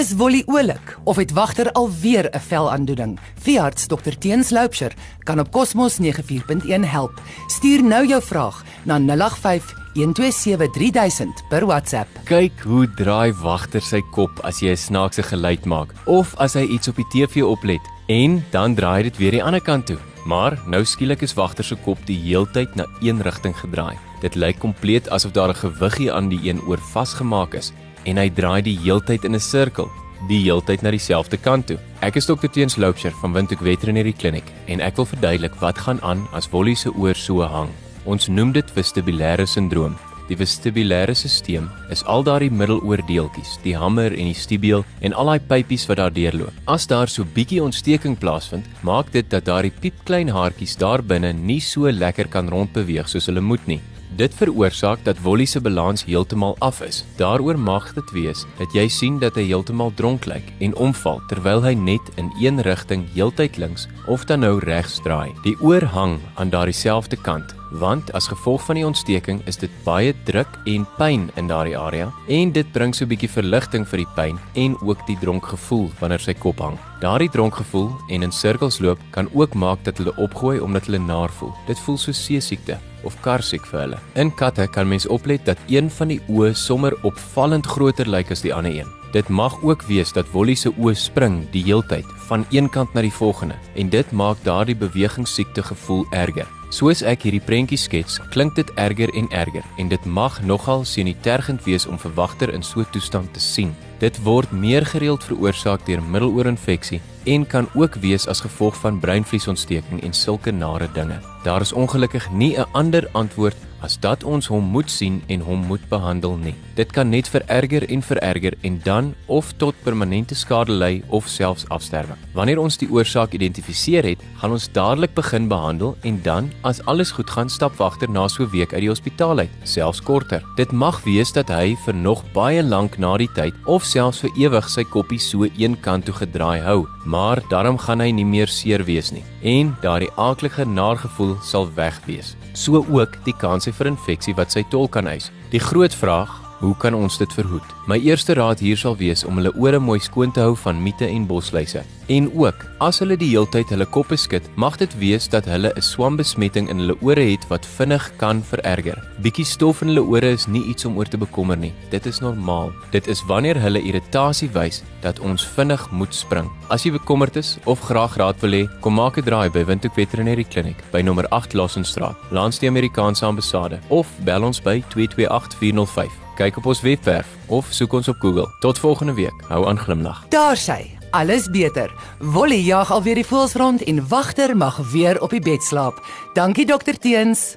Is Wolly oulik of het wagter alweer 'n velaandoening? Veearts Dr Teens Loupsher kan op Cosmos 94.1 help. Stuur nou jou vraag na 085 1273000 per WhatsApp. Kyk hoe draai wagter sy kop as jy 'n snaakse geluid maak of as hy iets op die TV oplet en dan draai dit weer die ander kant toe. Maar nou skielik is wagter se kop die heeltyd na een rigting gedraai. Dit lyk kompleet asof daar 'n gewiggie aan die een oor vasgemaak is en hy draai die heeltyd in 'n sirkel, die heeltyd na dieselfde kant toe. Ek is dokter Teens Loupsher van Windhoek Veterinary Clinic en ek wil verduidelik wat gaan aan as Wolly se oor so hang. Ons noem dit vestibulêre sindroom. Die vestibulêre stelsel is al daardie middeloordeeltjies, die hammer en die stibeel en al daai pypies wat daar deurloop. As daar so bietjie ontsteking plaasvind, maak dit dat daardie piepklein haartjies daar binne nie so lekker kan rondbeweeg soos hulle moet nie. Dit veroorsaak dat Wolly se balans heeltemal af is. Daaroor mag dit wees dat jy sien dat hy heeltemal dronk lyk en omval terwyl hy net in een rigting heeltyd links of dan nou regs draai. Die oor hang aan daardie selfde kant want as gevolg van die ontsteking is dit baie druk en pyn in daardie area en dit bring so 'n bietjie verligting vir die pyn en ook die dronk gevoel wanneer sy kop hang. Daardie dronk gevoel en in sirkels loop kan ook maak dat hulle opgooi omdat hulle naar voel. Dit voel so seesiekte of karsiek vir hulle. In katte kan mens oplet dat een van die oë sommer opvallend groter lyk as die ander een. Dit mag ook wees dat Wolly se oë spring die heeltyd van een kant na die volgende en dit maak daardie bewegingssiekte gevoel erger. Soos ek hierdie prentjie skets, klink dit erger en erger en dit mag nogal sienitergend wees om verwagter in so 'n toestand te sien. Dit word meer gereeld veroorsaak deur middeloorinfeksie en kan ook wees as gevolg van breinvliesontsteking en sulke nare dinge. Daar is ongelukkig nie 'n ander antwoord as dat ons hom moet sien en hom moet behandel nie. Dit kan net vererger en vererger en dan of tot permanente skade lei of selfs afsterwe. Wanneer ons die oorsaak identifiseer het, gaan ons dadelik begin behandel en dan as alles goed gaan, stap wagter na so 'n week uit die hospitaal uit, selfs korter. Dit mag wees dat hy vir nog baie lank na die tyd of selfs vir ewig sy koppie so een kant toe gedraai hou, maar daarom gaan hy nie meer seer wees nie en daardie aaklige naargevoel sal weg wees. So ook die kans vir infeksie wat sy tol kan eis. Die groot vraag, hoe kan ons dit verhoed? My eerste raad hier sal wees om hulle ore mooi skoon te hou van miete en bosluise. En ook, as hulle die heeltyd hulle koppe skud, mag dit wees dat hulle 'n swambesmetting in hulle ore het wat vinnig kan vererger. Bietjie stof in hulle ore is nie iets om oor te bekommer nie. Dit is normaal. Dit is wanneer hulle irritasie wys dat ons vinnig moet spring. As jy bekommerd is of graag raad wil hê, kom maak 'n draai by Windhoek Veterinary Clinic by nommer 8 Lassenstraat, langs die Amerikaanse ambassade of bel ons by 228405 kyk op ons webwerf of soek ons op Google. Tot volgende week. Hou aan glimlag. Daar sy. Alles beter. Wolly jag alweer die voels rond en wagter mag weer op die bed slaap. Dankie dokter Teens.